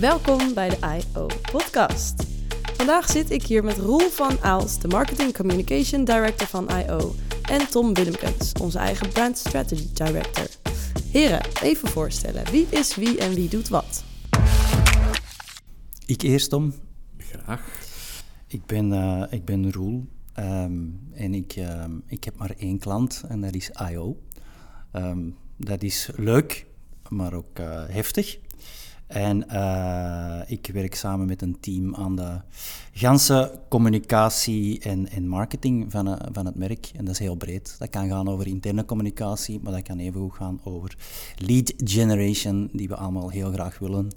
Welkom bij de I.O. podcast. Vandaag zit ik hier met Roel van Aals, de Marketing Communication Director van I.O. en Tom Willemkens, onze eigen Brand Strategy Director. Heren, even voorstellen. Wie is wie en wie doet wat? Ik eerst, Tom. Graag. Ik ben, uh, ik ben Roel ehm, en ik, ehm, ik heb maar één klant en dat is I.O. Ehm, dat is leuk, maar ook uh, heftig. En uh, ik werk samen met een team aan de ganse communicatie en, en marketing van, uh, van het merk. En dat is heel breed. Dat kan gaan over interne communicatie, maar dat kan even goed gaan over lead generation, die we allemaal heel graag willen.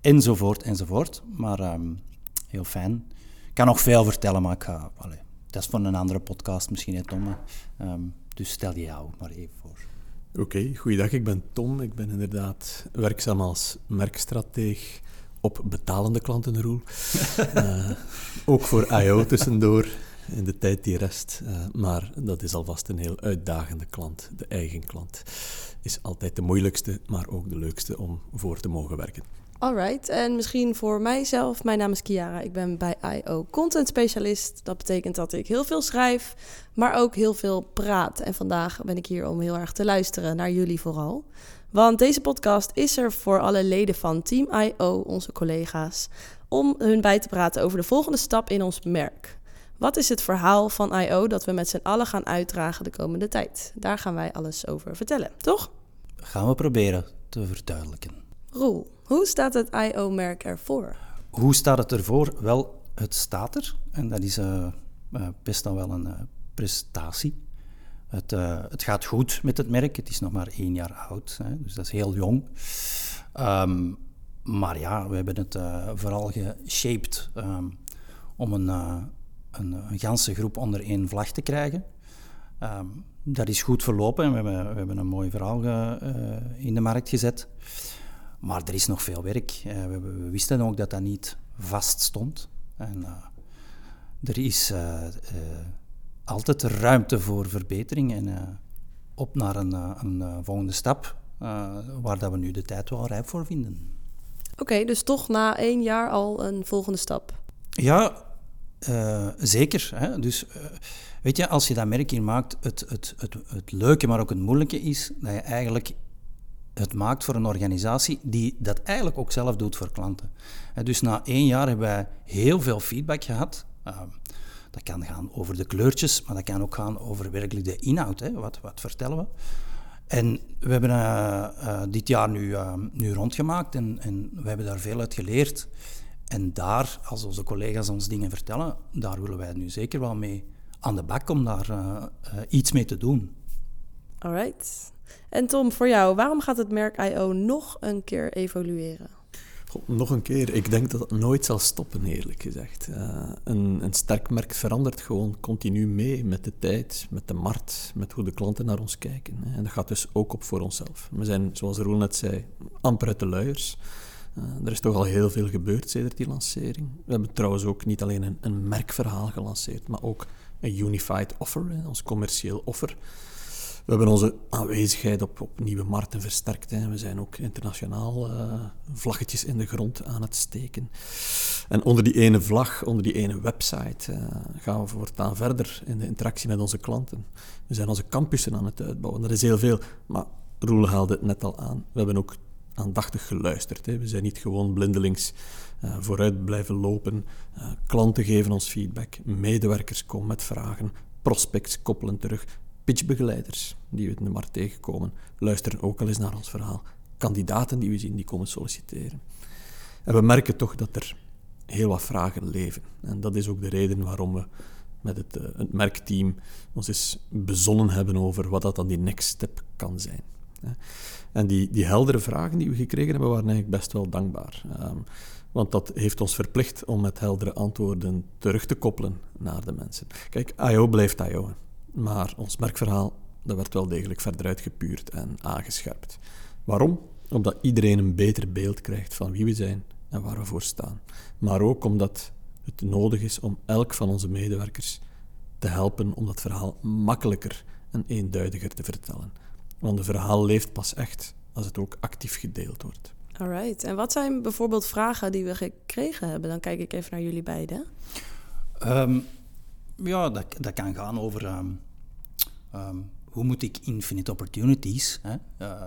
Enzovoort, enzovoort. Maar um, heel fijn. Ik kan nog veel vertellen, maar ik ga... Allez, dat is voor een andere podcast misschien, hè, Tom. Um, dus stel je jou maar even voor. Oké, okay, goeiedag. Ik ben Tom. Ik ben inderdaad werkzaam als merkstrateeg op betalende klantenroel. uh, ook voor I.O. tussendoor in de tijd die rest. Uh, maar dat is alvast een heel uitdagende klant. De eigen klant is altijd de moeilijkste, maar ook de leukste om voor te mogen werken. Alright, en misschien voor mijzelf. Mijn naam is Kiara. Ik ben bij I.O. content specialist. Dat betekent dat ik heel veel schrijf, maar ook heel veel praat. En vandaag ben ik hier om heel erg te luisteren naar jullie vooral. Want deze podcast is er voor alle leden van Team I.O., onze collega's, om hun bij te praten over de volgende stap in ons merk. Wat is het verhaal van I.O. dat we met z'n allen gaan uitdragen de komende tijd? Daar gaan wij alles over vertellen, toch? Gaan we proberen te verduidelijken. Roel, hoe staat het IO-merk ervoor? Hoe staat het ervoor? Wel, het staat er. En dat is uh, uh, best dan wel een uh, prestatie. Het, het, gaat goed met het merk. Het is nog maar één jaar oud, hè, dus dat is heel jong. Um, maar ja, we hebben het vooral geshaped um, om een, een, een ganse groep onder één vlag te krijgen. Um, dat is goed verlopen en we hebben, we hebben een mooi verhaal in de markt gezet. Maar er is nog veel werk. Uh, we, we, wisten ook dat dat niet vast stond. En uh, er is uh, altijd ruimte voor verbetering en op naar een, een volgende stap, waar dat we nu de tijd wel rijp voor vinden. Oké, okay, dus toch na één jaar al een volgende stap? Ja, zeker. Hè? Dus weet je, als je dat merk in maakt, het, het, het, het leuke, maar ook het moeilijke is dat je eigenlijk het maakt voor een organisatie die dat eigenlijk ook zelf doet voor klanten. Dus na één jaar hebben wij heel veel feedback gehad. Dat kan gaan over de kleurtjes, maar dat kan ook gaan over werkelijk de inhoud. Hè. Wat, wat vertellen we? En we hebben uh, uh, dit jaar nu, uh, nu rondgemaakt en, en we hebben daar veel uit geleerd. En daar, als onze collega's ons dingen vertellen, daar willen wij nu zeker wel mee aan de bak om daar iets mee te doen. Alright. En Tom, voor jou, waarom gaat het merk I.O. nog een keer evolueren? Nog een keer. Ik denk dat het nooit zal stoppen, eerlijk gezegd. Uh, een, een, sterk merk verandert gewoon continu mee met de tijd, met de markt, met hoe de klanten naar ons kijken. En dat gaat dus ook op voor onszelf. We zijn, zoals Roel net zei, amper uit de luiers. Uh, er is toch al heel veel gebeurd sinds die lancering. We hebben trouwens ook niet alleen een, een merkverhaal gelanceerd, maar ook een unified offer, ons commercieel offer. We hebben onze aanwezigheid op, op nieuwe markten versterkt. Hè. We zijn ook internationaal uh, vlaggetjes in de grond aan het steken. En onder die ene vlag, onder die ene website, uh, gaan we voortaan verder in de interactie met onze klanten. We zijn onze campussen aan het uitbouwen. Dat is heel veel. Maar Roel haalde het net al aan. We hebben ook aandachtig geluisterd. Hè. We zijn niet gewoon blindelings uh, vooruit blijven lopen. klanten geven ons feedback. Medewerkers komen met vragen. Prospects koppelen terug pitchbegeleiders die we in de markt tegenkomen, luisteren ook al eens naar ons verhaal. Kandidaten die we zien, die komen solliciteren. En we merken toch dat er heel wat vragen leven. En dat is ook de reden waarom we met het, het merkteam ons eens bezonnen hebben over wat dat dan die next step kan zijn. En die, die heldere vragen die we gekregen hebben, waren eigenlijk best wel dankbaar. Um, want dat heeft ons verplicht om met heldere antwoorden terug te koppelen naar de mensen. Kijk, I.O. blijft I.O. Maar ons merkverhaal dat werd wel degelijk verder uitgepuurd en aangescherpt. Waarom? Omdat iedereen een beter beeld krijgt van wie we zijn en waar we voor staan. Maar ook omdat het nodig is om elk van onze medewerkers te helpen om dat verhaal makkelijker en eenduidiger te vertellen. Want een verhaal leeft pas echt als het ook actief gedeeld wordt. Alright. En wat zijn bijvoorbeeld vragen die we gekregen hebben? Dan kijk ik even naar jullie beiden. Ehm, ja, dat, dat kan gaan over ehm, ehm, hoe moet ik infinite opportunities hè, eh,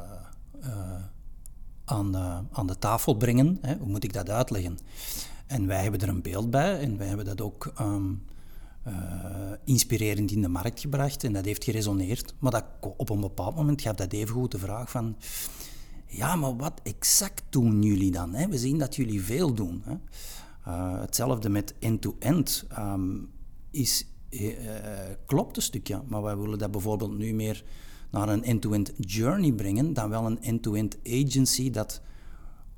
eh, aan, de, aan de tafel brengen? Hè? Hoe moet ik dat uitleggen? En wij hebben er een beeld bij en wij hebben dat ook uh, inspirerend in de markt gebracht en dat heeft geresoneerd. Maar dat, op een bepaald moment gaf dat evengoed de vraag van... Ja, maar wat exact doen jullie dan? Hè? We zien dat jullie veel doen. Hè? Hetzelfde met end-to-end um, is, klopt een stukje, maar wij willen dat bijvoorbeeld nu meer naar een end-to-end journey brengen dan wel een end-to-end agency dat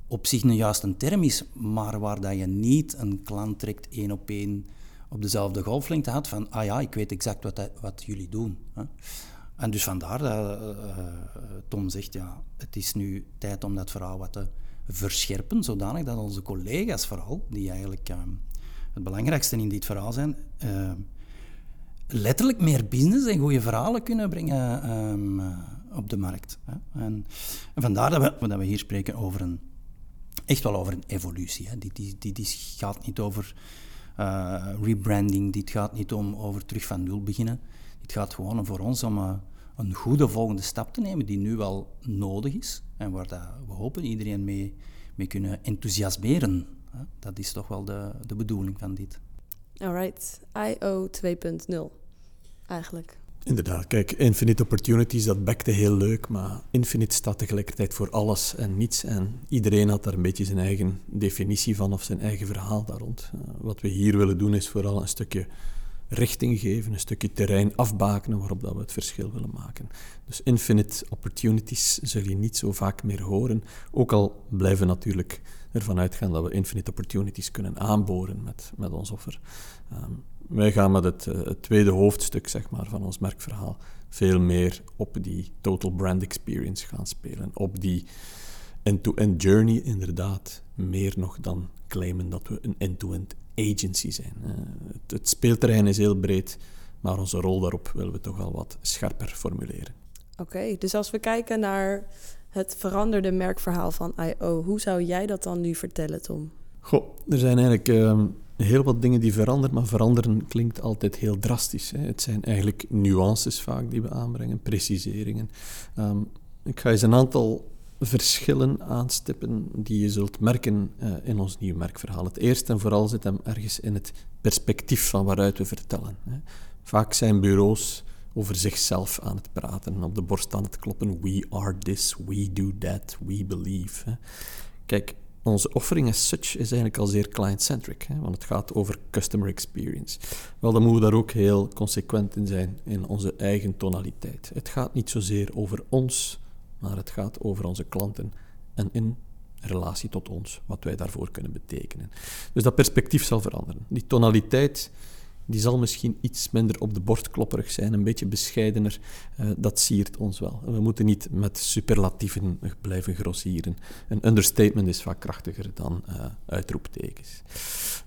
op zich een juiste term is, maar waar dat je niet een klant trekt één op één op dezelfde golflengte had van, ah ja, ik weet exact wat, dat, wat jullie doen. Hè. En dus vandaar dat uh, Tom zegt, ja, het is nu tijd om dat verhaal wat te verscherpen, zodanig dat onze collega's vooral, die eigenlijk uh, het belangrijkste in dit verhaal zijn, uh, letterlijk meer business en goede verhalen kunnen brengen um, op de markt. Hè. En, en, vandaar dat we, dat we hier spreken over een, echt wel over een evolutie. Hè. Die, die, die, die gaat niet over uh, rebranding, dit gaat niet om over terug van nul beginnen. Het gaat gewoon voor ons om uh, een goede volgende stap te nemen die nu wel nodig is en waar dat we hopen iedereen mee, mee kunnen enthousiasmeren. Dat is toch wel de, de bedoeling van dit. Alright, IO 2.0 eigenlijk. Inderdaad, kijk, Infinite Opportunities, dat bekte heel leuk, maar Infinite staat tegelijkertijd voor alles en niets. En iedereen had daar een beetje zijn eigen definitie van of zijn eigen verhaal daar rond. Uh, wat we hier willen doen is vooral een stukje richting geven, een stukje terrein afbakenen waarop dat we het verschil willen maken. Dus Infinite Opportunities zul je niet zo vaak meer horen, ook al blijven natuurlijk ervan uitgaan dat we Infinite Opportunities kunnen aanboren met, met ons offer. Um, wij gaan met het, uh, het, tweede hoofdstuk zeg maar, van ons merkverhaal veel meer op die total brand experience gaan spelen. Op die end-to-end journey inderdaad. Meer nog dan claimen dat we een end-to-end agency zijn. Uh, het, het, speelterrein is heel breed, maar onze rol daarop willen we toch wel wat scherper formuleren. Oké, dus als we kijken naar het veranderde merkverhaal van I.O., hoe zou jij dat dan nu vertellen, Tom? Goh, er zijn eigenlijk... Uh, heel wat dingen die veranderen, maar veranderen klinkt altijd heel drastisch. Hè. Het zijn eigenlijk nuances vaak die we aanbrengen, preciseringen. Um, ik ga eens een aantal verschillen aanstippen die je zult merken uh, in ons nieuw merkverhaal. Het eerste en vooral zit hem ergens in het perspectief van waaruit we vertellen. Vaak zijn bureaus over zichzelf aan het praten, op de borst aan het kloppen. We are this, we do that, we believe. Kijk, onze offering as such is eigenlijk al zeer client-centric, want het gaat over customer experience. Wel, dan moeten we daar ook heel consequent in zijn in onze eigen tonaliteit. Het gaat niet zozeer over ons, maar het gaat over onze klanten en in relatie tot ons, wat wij daarvoor kunnen betekenen. Dus dat perspectief zal veranderen. Die tonaliteit die zal misschien iets minder op de borst klopperig zijn, een beetje bescheidener. Uh, dat siert ons wel. We moeten niet met superlatieven blijven grossieren. Een understatement is vaak krachtiger dan uh, uitroeptekens.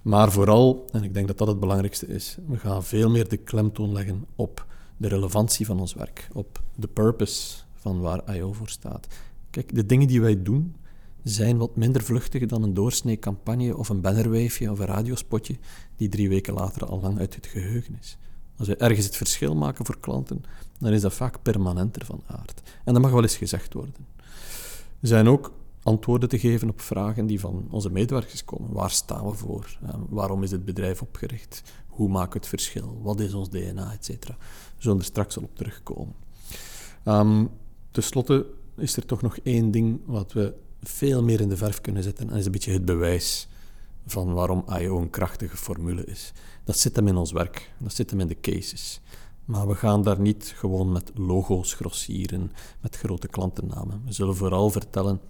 Maar vooral, en ik denk dat dat het belangrijkste is, we gaan veel meer de klemtoon leggen op de relevantie van ons werk, op de purpose van waar IO voor staat. Kijk, de dingen die wij doen, zijn wat minder vluchtig dan een doorsnee campagne of een bannerwijfje of een radiospotje die drie weken later al lang uit het geheugen is. Als we ergens het verschil maken voor klanten, dan is dat vaak permanenter van aard. En dat mag wel eens gezegd worden. Er zijn ook antwoorden te geven op vragen die van onze medewerkers komen. Waar staan we voor? Waarom is het bedrijf opgericht? Hoe maken we het verschil? Wat is ons DNA? Etcetera. We zullen er straks al op terugkomen. Um, Ten slotte is er toch nog één ding wat we veel meer in de verf kunnen zetten. En dat is een beetje het bewijs van waarom IO een krachtige formule is. Dat zit hem in ons werk, dat zit hem in de cases. Maar we gaan daar niet gewoon met logo's grossieren, met grote klantennamen. We zullen vooral vertellen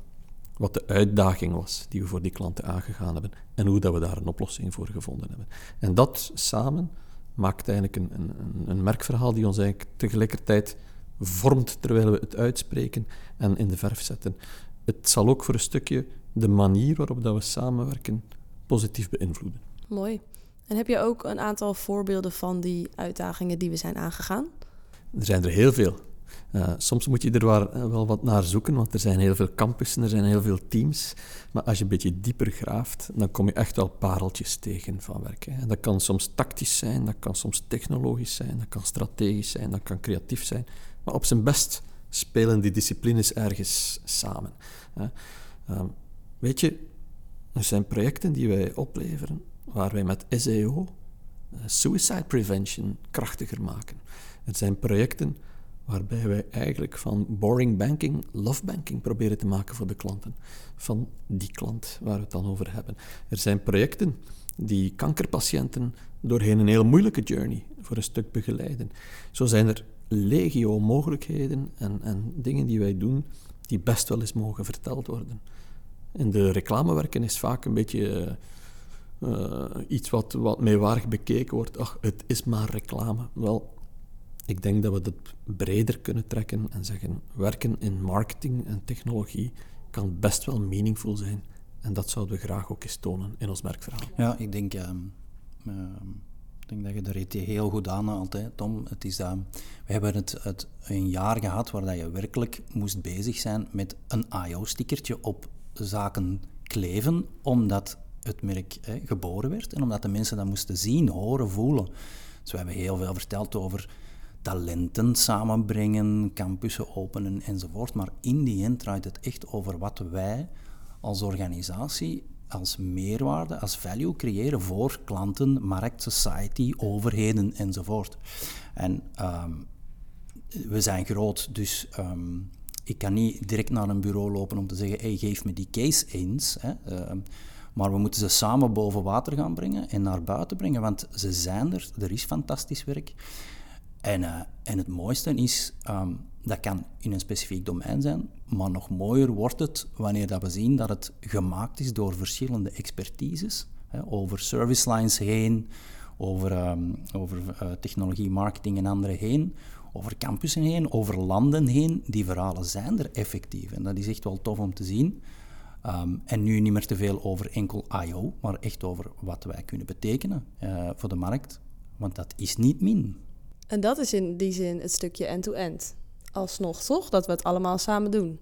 wat de uitdaging was die we voor die klanten aangegaan hebben en hoe dat we daar een oplossing voor gevonden hebben. En dat samen maakt eigenlijk een, een, een merkverhaal die ons eigenlijk tegelijkertijd vormt terwijl we het uitspreken en in de verf zetten. Het zal ook voor een stukje de manier waarop dat we samenwerken positief beïnvloeden. Mooi. En heb je ook een aantal voorbeelden van die uitdagingen die we zijn aangegaan? Er zijn er heel veel. Uh, soms moet je er wel wat naar zoeken, want er zijn heel veel campussen, er zijn heel veel teams. Maar als je een beetje dieper graaft, dan kom je echt wel pareltjes tegen van werk. Hè. Dat kan soms tactisch zijn, dat kan soms technologisch zijn, dat kan strategisch zijn, dat kan creatief zijn. Maar op zijn best spelen die disciplines ergens samen. Uh, weet je, er zijn projecten die wij opleveren waar wij met SEO, uh, suicide prevention, krachtiger maken. Er zijn projecten waarbij wij eigenlijk van boring banking love banking proberen te maken voor de klanten. Van die klant waar we het dan over hebben. Er zijn projecten die kankerpatiënten doorheen een heel moeilijke journey voor een stuk begeleiden. Zo zijn er legio mogelijkheden en, en dingen die wij doen die best wel eens mogen verteld worden. In de reclamewerken is vaak een beetje uh, iets wat, wat meewarig bekeken wordt. Ach, het is maar reclame. Wel, ik denk dat we het breder kunnen trekken en zeggen: werken in marketing en technologie kan best wel meaningful zijn. En dat zouden we graag ook eens tonen in ons merkverhaal. Ja, ik denk, uh, ik denk dat je er heel goed aan haalt, Tom. Het is, uh, we hebben het, het, een jaar gehad waar dat je werkelijk moest bezig zijn met een IO-stickertje op zaken kleven, omdat het merk hè, geboren werd en omdat de mensen dat moesten zien, horen, voelen. Dus we hebben heel veel verteld over talenten samenbrengen, campussen openen enzovoort. Maar in die end draait het echt over wat wij als organisatie als meerwaarde, als value creëren voor klanten, markt, society, overheden enzovoort. En ehm, we zijn groot, dus ehm, ik kan niet direct naar een bureau lopen om te zeggen, hey, geef me die case eens. Hè. Ehm, maar we moeten ze samen boven water gaan brengen en naar buiten brengen, want ze zijn er, er is fantastisch werk. En, uh, en het mooiste is, dat kan in een specifiek domein zijn, maar nog mooier wordt het wanneer dat we zien dat het gemaakt is door verschillende expertises, hè, over service lines heen, over, um, over uh, technologie, marketing en andere heen, over campussen heen, over landen heen. Die verhalen zijn er effectief en dat is echt wel tof om te zien. Um, en nu niet meer te veel over enkel I.O., maar echt over wat wij kunnen betekenen uh, voor de markt. Want dat is niet min. En dat is in die zin het stukje end-to-end. Alsnog toch? Dat we het allemaal samen doen,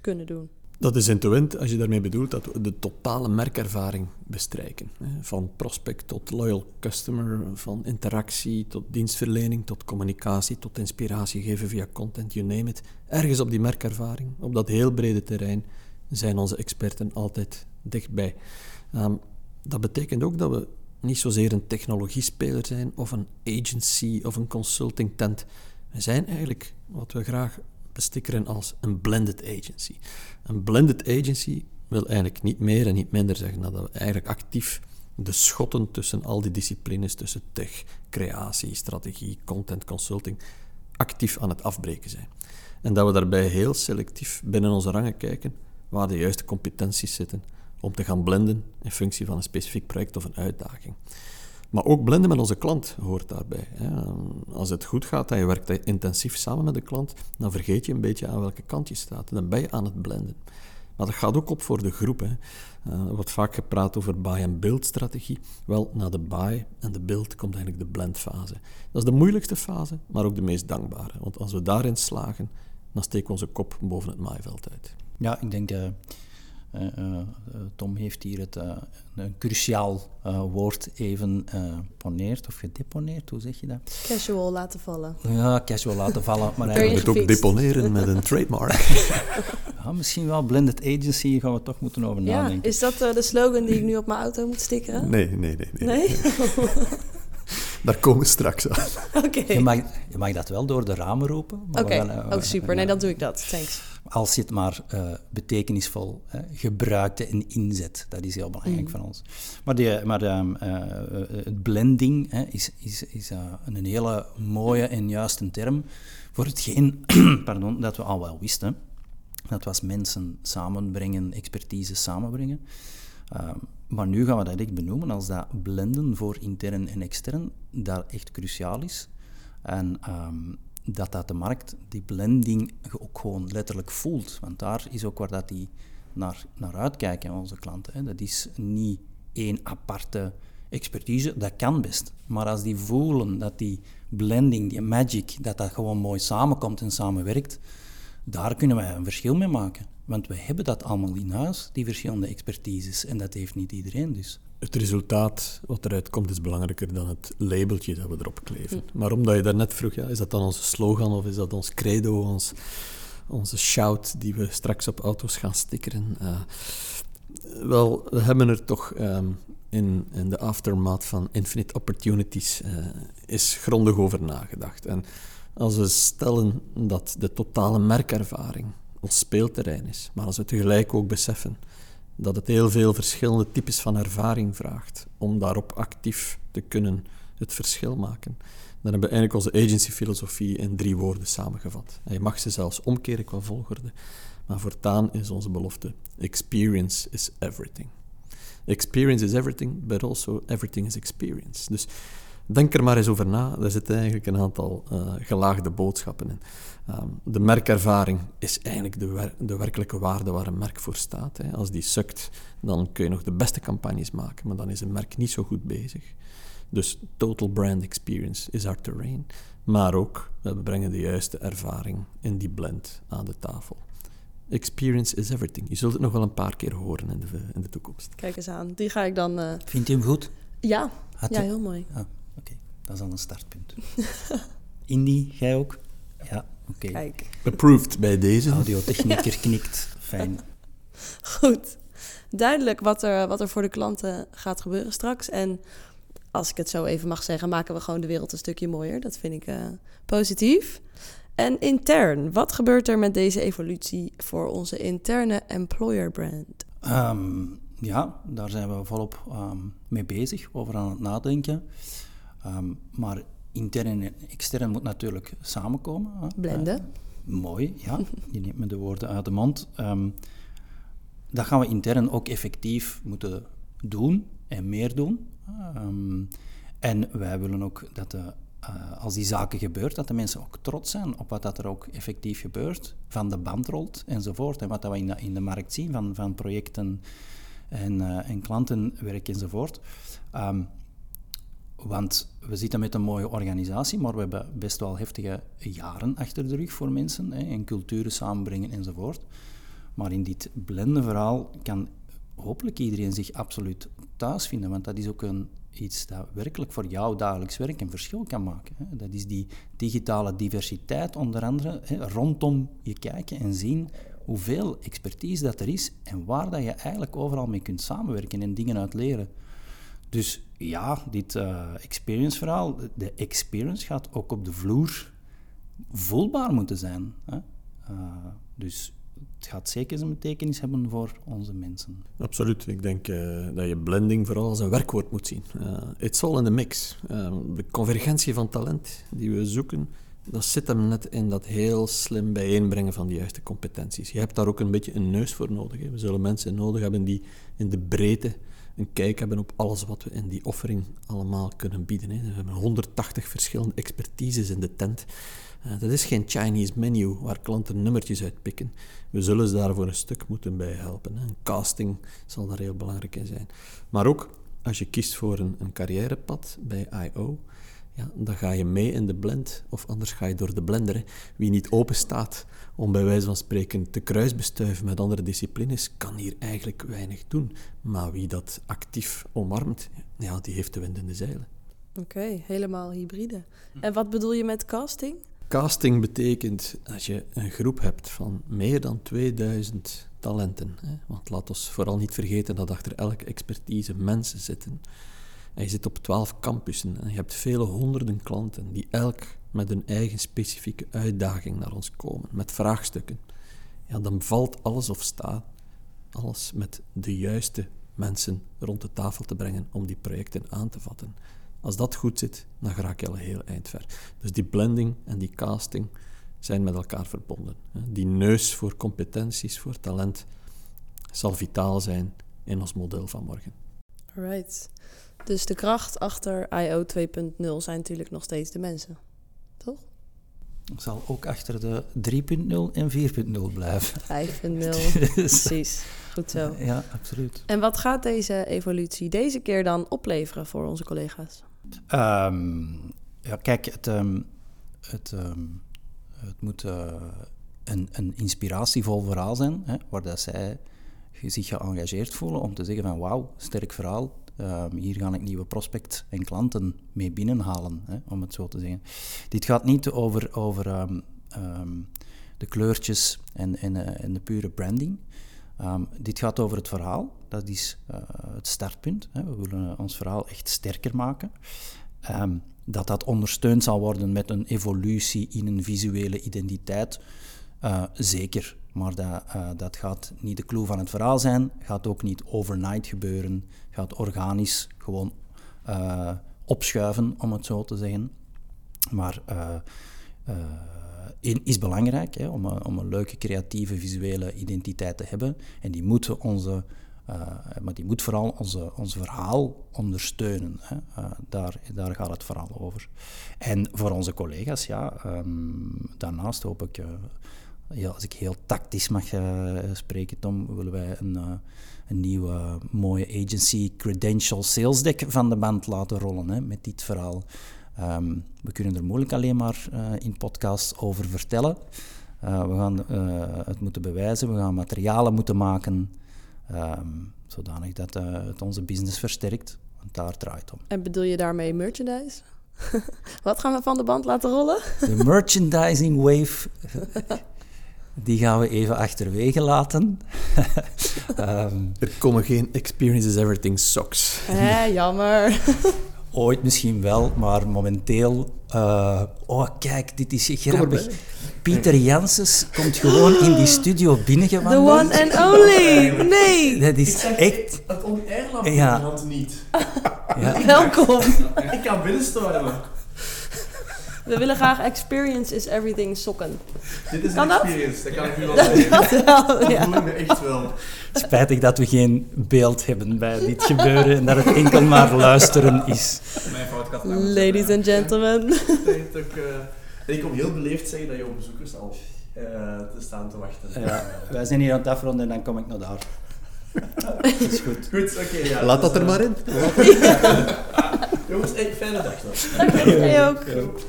kunnen doen. Dat is end-to-end als je daarmee bedoelt dat we de totale merkervaring bestrijken. Van prospect tot loyal customer, van interactie tot dienstverlening, tot communicatie, tot inspiratie geven via content, you name it. Ergens op die merkervaring, op dat heel brede terrein, zijn onze experten altijd dichtbij. Um, dat betekent ook dat we niet zozeer een technologiespeler zijn of een agency of een consulting tent. We zijn eigenlijk wat we graag bestikkeren als een blended agency. Een blended agency wil eigenlijk niet meer en niet minder zeggen dat we eigenlijk actief de schotten tussen al die disciplines, tussen tech, creatie, strategie, content, consulting, actief aan het afbreken zijn. En dat we daarbij heel selectief binnen onze rangen kijken waar de juiste competenties zitten om te gaan blenden in functie van een specifiek project of een uitdaging. Maar ook blenden met onze klant hoort daarbij. Als het goed gaat en je werkt intensief samen met de klant, dan vergeet je een beetje aan welke kant je staat. Dan ben je aan het blenden. Maar dat gaat ook op voor de groep. Hè. Uh, er wordt vaak gepraat over buy-and-build strategie. Wel, na de buy en de build komt eigenlijk de blendfase. Dat is de moeilijkste fase, maar ook de meest dankbare. Want als we daarin slagen, dan steken we onze kop boven het maaiveld uit. Ja, ik denk... Eh, eh, Tom heeft hier het, eh, een cruciaal woord even poneerd of gedeponeerd, hoe zeg je dat? Casual laten vallen. Ja, casual laten vallen. Maar eigenlijk... moet ook deponeren met een trademark. ja, misschien wel blended agency, gaan we toch moeten over nadenken. Ja, is dat de slogan die ik nu op mijn auto moet stickeren? Nee, nee, nee. Nee? nee? Daar komen we straks aan. Oké. Je, mag, je mag dat wel door de ramen roepen. Oké, oh super. Nee, dan doe ik dat. Thanks als je het maar uh, betekenisvol uh, gebruikt en inzet. Dat is heel belangrijk mm. voor ons. Maar, die, maar uh, het blending is, is, is een hele mooie en juiste term voor hetgeen pardon, dat we al wel wisten. Dat was mensen samenbrengen, expertise samenbrengen. Ehm, maar nu gaan we dat echt benoemen als dat blenden voor intern en extern, dat echt cruciaal is. En um, dat dat de markt die blending ook gewoon letterlijk voelt. Want daar is ook waar dat die naar, naar uitkijken, onze klanten. Hè. Dat is niet één aparte expertise, dat kan best. Maar als die voelen dat die blending, die magic, dat dat gewoon mooi samenkomt en samenwerkt, daar kunnen wij een verschil mee maken. Want we hebben dat allemaal in huis, die verschillende expertises. En dat heeft niet iedereen dus. Het resultaat wat eruit komt is belangrijker dan het labeltje dat we erop kleven. Maar omdat je daarnet vroeg, ja, is dat dan onze slogan of is dat ons credo, ons, onze shout die we straks op auto's gaan stickeren? Uh, wel, we hebben er toch ehm, in, in de aftermath van Infinite Opportunities uh, is grondig over nagedacht. En als we stellen dat de totale merkervaring ons speelterrein is, maar als we tegelijk ook beseffen dat het heel veel verschillende types van ervaring vraagt om daarop actief te kunnen het verschil maken, dan hebben we eigenlijk onze agency-filosofie in drie woorden samengevat. En je mag ze zelfs omkeren qua volgorde, maar voortaan is onze belofte: experience is everything. Experience is everything, but also everything is experience. Dus denk er maar eens over na. Er zitten eigenlijk een aantal uh, gelaagde boodschappen in. Um, de merkervaring is eigenlijk de, wer de, werkelijke waarde waar een merk voor staat. Hè. Als die sukt, dan kun je nog de beste campagnes maken, maar dan is een merk niet zo goed bezig. Dus total brand experience is our terrain. Maar ook, we brengen de juiste ervaring in die blend aan de tafel. Experience is everything. Je zult het nog wel een paar keer horen in de, in de toekomst. Kijk eens aan, die ga ik dan... Uh... Vindt u hem goed? Ja, ja heel mooi. Ah, Oké, dat is al een startpunt. Indie, jij ook? Ja, oké. Approved bij deze. Audiotechnieker knikt. Fijn. Goed. Duidelijk wat er, wat er voor de klanten gaat gebeuren straks. En als ik het zo even mag zeggen, maken we gewoon de wereld een stukje mooier. Dat vind ik uh, positief. En intern, wat gebeurt er met deze evolutie voor onze interne employer brand? Um, ja, daar zijn we volop um, mee bezig, over aan het nadenken. Um, maar intern en extern moet natuurlijk samenkomen. Hè. Blenden. Uh, mooi, ja. Je neemt me de woorden uit de mond. dat gaan we intern ook effectief moeten doen en meer doen. en wij willen ook dat de uh, als die zaken gebeurt, dat de mensen ook trots zijn op wat dat er ook effectief gebeurt, van de band rolt enzovoort. En wat dat we in de, in de markt zien van, van projecten en, uh, en klantenwerk enzovoort. Um, want we zitten met een mooie organisatie, maar we hebben best wel heftige jaren achter de rug voor mensen hè, en culturen samenbrengen enzovoort. Maar in dit blende verhaal kan hopelijk iedereen zich absoluut thuis vinden, want dat is ook een iets dat werkelijk voor jouw dagelijks werk een verschil kan maken. Dat is die digitale diversiteit, onder andere, rondom je kijken en zien hoeveel expertise dat er is en waar dat je eigenlijk overal mee kunt samenwerken en dingen uit leren. Dus ja, dit uh, experience-verhaal, de experience gaat ook op de vloer voelbaar moeten zijn. Hè? Uh, dus het gaat zeker zijn betekenis hebben voor onze mensen. Absoluut. Ik denk uh, dat je blending vooral als een werkwoord moet zien. It's all in the mix. De convergentie van talent die we zoeken, dat zit hem net in dat heel slim bijeenbrengen van de juiste competenties. Je hebt daar ook een beetje een neus voor nodig. We zullen mensen nodig hebben die in de breedte een kijk hebben op alles wat we in die offering allemaal kunnen bieden. Hè. We hebben 180 verschillende expertises in de tent. Uh, dat is geen Chinese menu waar klanten nummertjes uitpikken. We zullen ze daarvoor een stuk moeten bij helpen. Hè. Casting zal daar heel belangrijk in zijn. Maar ook als je kiest voor een, een carrièrepad bij I.O., ja, dan ga je mee in de blend, of anders ga je door de blender. Hè. Wie niet open staat om bij wijze van spreken te kruisbestuiven met andere disciplines, kan hier eigenlijk weinig doen. Maar wie dat actief omarmt, ja, die heeft de wind in de zeilen. Oké, helemaal hybride. En wat bedoel je met casting? Casting betekent als je een groep hebt van meer dan 2000 talenten. Hè, want laat ons vooral niet vergeten dat achter elke expertise mensen zitten. En je zit op 12 campussen en je hebt vele honderden klanten die elk met een eigen specifieke uitdaging naar ons komen, met vraagstukken. Ja, dan valt alles of staat alles met de juiste mensen rond de tafel te brengen om die projecten aan te vatten. Als dat goed zit, dan raak je al heel eind ver. Dus die blending en die casting zijn met elkaar verbonden. Die neus voor competenties, voor talent, zal vitaal zijn in ons model van morgen. Right. Dus de kracht achter IO 2.0 zijn natuurlijk nog steeds de mensen, toch? zal ook achter de 3.0 en 4.0 blijven. 5.0, precies. Goed zo. Ja, absoluut. En wat gaat deze evolutie deze keer dan opleveren voor onze collega's? Ehm, ja, kijk, het, ehm, het, ehm, het moet eh, een, een inspiratievol verhaal zijn, hè, waar dat zij zich geëngageerd voelen om te zeggen van wauw, sterk verhaal, hier ga ik nieuwe prospect en klanten mee binnenhalen, hè, om het zo te zeggen. Dit gaat niet over, over de kleurtjes en, en, eh, en de pure branding. dit gaat over het verhaal. Dat is uh, het startpunt. Hè. We willen ons verhaal echt sterker maken. Dat dat ondersteund zal worden met een evolutie in een visuele identiteit, zeker. Maar dat, uh, dat gaat niet de clue van het verhaal zijn, gaat ook niet overnight gebeuren, gaat organisch gewoon uh, opschuiven, om het zo te zeggen. Maar in, is belangrijk hè, om, om, een leuke, creatieve, visuele identiteit te hebben. En die moeten onze maar die moet vooral onze, ons verhaal ondersteunen. Hè. Daar, daar gaat het vooral over. En voor onze collega's, ja, um, daarnaast hoop ik, ja, als ik heel tactisch mag spreken, Tom, willen wij een, een nieuwe mooie agency credential sales deck van de band laten rollen hè, met dit verhaal. Um, we kunnen er moeilijk alleen maar in podcasts over vertellen. we gaan het moeten bewijzen, we gaan materialen moeten maken. Um, zodanig dat het onze business versterkt. Want daar draait om. En bedoel je daarmee merchandise? Wat gaan we van de band laten rollen? De merchandising wave, die gaan we even achterwege laten. um, er komen geen Experiences Everything socks. Hé, jammer. Ooit misschien wel, maar momenteel... Uh, oh, kijk, dit is grappig. Pieter Janssens komt gewoon in die studio binnengewandeld. The one and only! Nee! Dat is echt... Het oneerlijk ja. niet. Ja. Welkom. Ik kan binnenstormen. We willen graag experience is everything sokken. Dit is kan een experience, dat? kan ik nu wel zeggen. Dat, wel, ja. dat me echt wel. Spijtig dat we geen beeld hebben bij dit gebeuren en dat het enkel maar luisteren is. Mijn fout, Ladies and gentlemen. ik kom heel beleefd zeggen dat je op bezoekers al uh, te staan te wachten. Ja, wij zijn hier aan het afronden en dan kom ik naar daar. Dat is goed. Goed, oké. Okay, ja, Laat dat er maar in. Jongens, hey, fijne dag nog. Dank ook.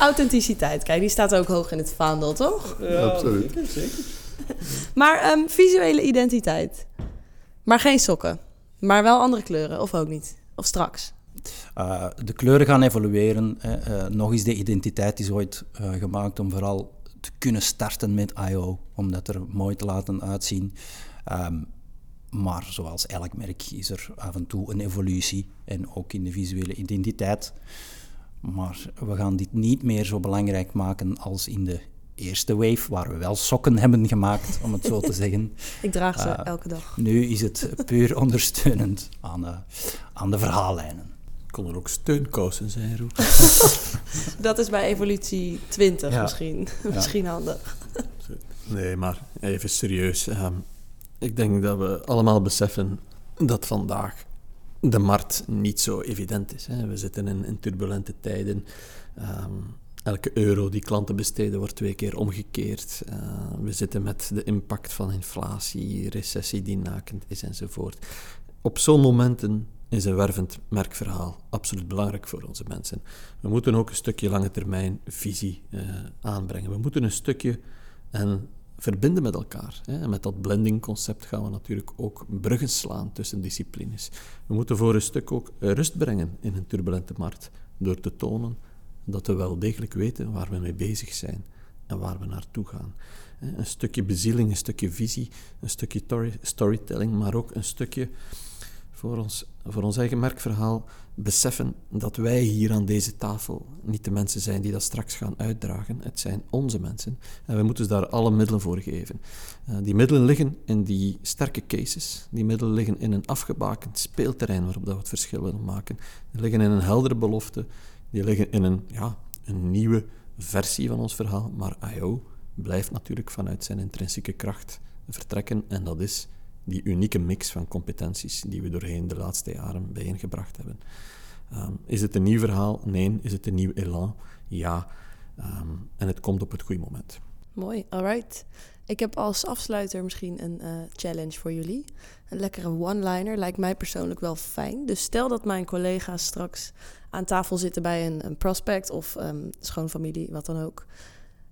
Authenticiteit, kijk, die staat ook hoog in het vaandel, toch? Ja, absoluut. Zeker. Maar um, visuele identiteit. Maar geen sokken. Maar wel andere kleuren, of ook niet? Of straks? Uh, de kleuren gaan evolueren. Uh, nog eens de identiteit is ooit uh, gemaakt om vooral te kunnen starten met I.O. Om dat er mooi te laten uitzien. Um, maar zoals elk merk is er af en toe een evolutie. En ook in de visuele identiteit. Maar we gaan dit niet meer zo belangrijk maken als in de eerste wave, waar we wel sokken hebben gemaakt, om het zo te zeggen. Ik draag ze elke dag. Nu is het puur ondersteunend aan, uh, aan de verhaallijnen. Kon er ook steunkousen zijn, Roep. Dat is bij evolutie 20 misschien, misschien handig. Nee, maar even serieus. Um, ik denk dat we allemaal beseffen dat vandaag de markt niet zo evident is. Hè. We zitten in, in turbulente tijden. Um, elke euro die klanten besteden wordt twee keer omgekeerd. Uh, we zitten met de impact van inflatie, recessie die nakend is enzovoort. Op zo'n momenten is een wervend merkverhaal absoluut belangrijk voor onze mensen. We moeten ook een stukje lange termijn visie uh, aanbrengen. We moeten een stukje en verbinden met elkaar. Hè. En met dat blending-concept gaan we natuurlijk ook bruggen slaan tussen disciplines. We moeten voor een stuk ook rust brengen in een turbulente markt door te tonen dat we wel degelijk weten waar we mee bezig zijn en waar we naartoe gaan. Een stukje bezieling, een stukje visie, een stukje storytelling, maar ook een stukje voor ons, voor ons eigen merkverhaal beseffen dat wij hier aan deze tafel niet de mensen zijn die dat straks gaan uitdragen. Het zijn onze mensen. En we moeten daar alle middelen voor geven. Uh, die middelen liggen in die sterke cases. Die middelen liggen in een afgebakend speelterrein waarop dat we het verschil willen maken. Die liggen in een heldere belofte. Die liggen in een, ja, een nieuwe versie van ons verhaal. Maar I.O. blijft natuurlijk vanuit zijn intrinsieke kracht vertrekken. En dat is die unieke mix van competenties die we doorheen de laatste jaren bijeengebracht hebben. Um, is het een nieuw verhaal? Nee. Is het een nieuw elan? Ja. Ehm, en het komt op het goede moment. Mooi, alright. Ik heb als afsluiter misschien een eh, challenge voor jullie. Een lekkere one-liner lijkt mij persoonlijk wel fijn. Dus stel dat mijn collega's straks aan tafel zitten bij een, een prospect of um, schoonfamilie, wat dan ook.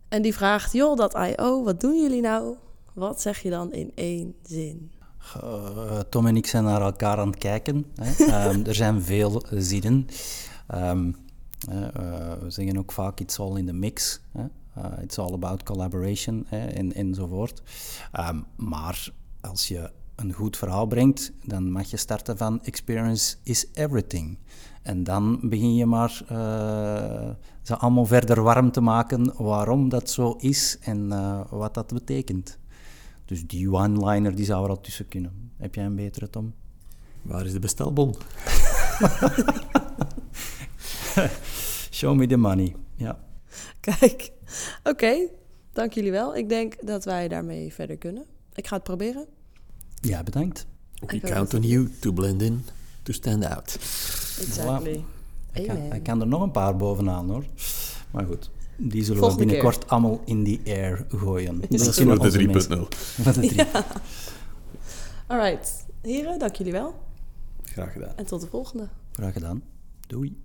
En die vraagt, joh, dat I.O., wat doen jullie nou? Wat zeg je dan in één zin? Uh, Tom en ik zijn naar elkaar aan het kijken. Hè. um, er zijn veel zinnen. Um, uh, we zeggen ook vaak iets all in the mix. Hè. Uh, it's all about collaboration hè, en, enzovoort. Um, maar als je een goed verhaal brengt, dan mag je starten van experience is everything. En dan begin je maar uh, ze allemaal verder warm te maken waarom dat zo is en uh, wat dat betekent. Dus die one-liner die zou er al tussen kunnen. Heb jij een betere, Tom? Waar is de bestelbon? Show me the money. Ja. Kijk, oké. Okay. Dank jullie wel. Ik denk dat wij daarmee verder kunnen. Ik ga het proberen. Ja, bedankt. We count on you to blend in, to stand out. Exactly. Voilà. Ik, kan, ik kan er nog een paar bovenaan hoor. Maar goed, die zullen Volgende we binnenkort keer. allemaal in the air gooien. Dat is voor de 3.0. Voor de 3. Ja. Alright. Heren, dank jullie wel. Graag gedaan. En tot de volgende. Graag gedaan. Doei.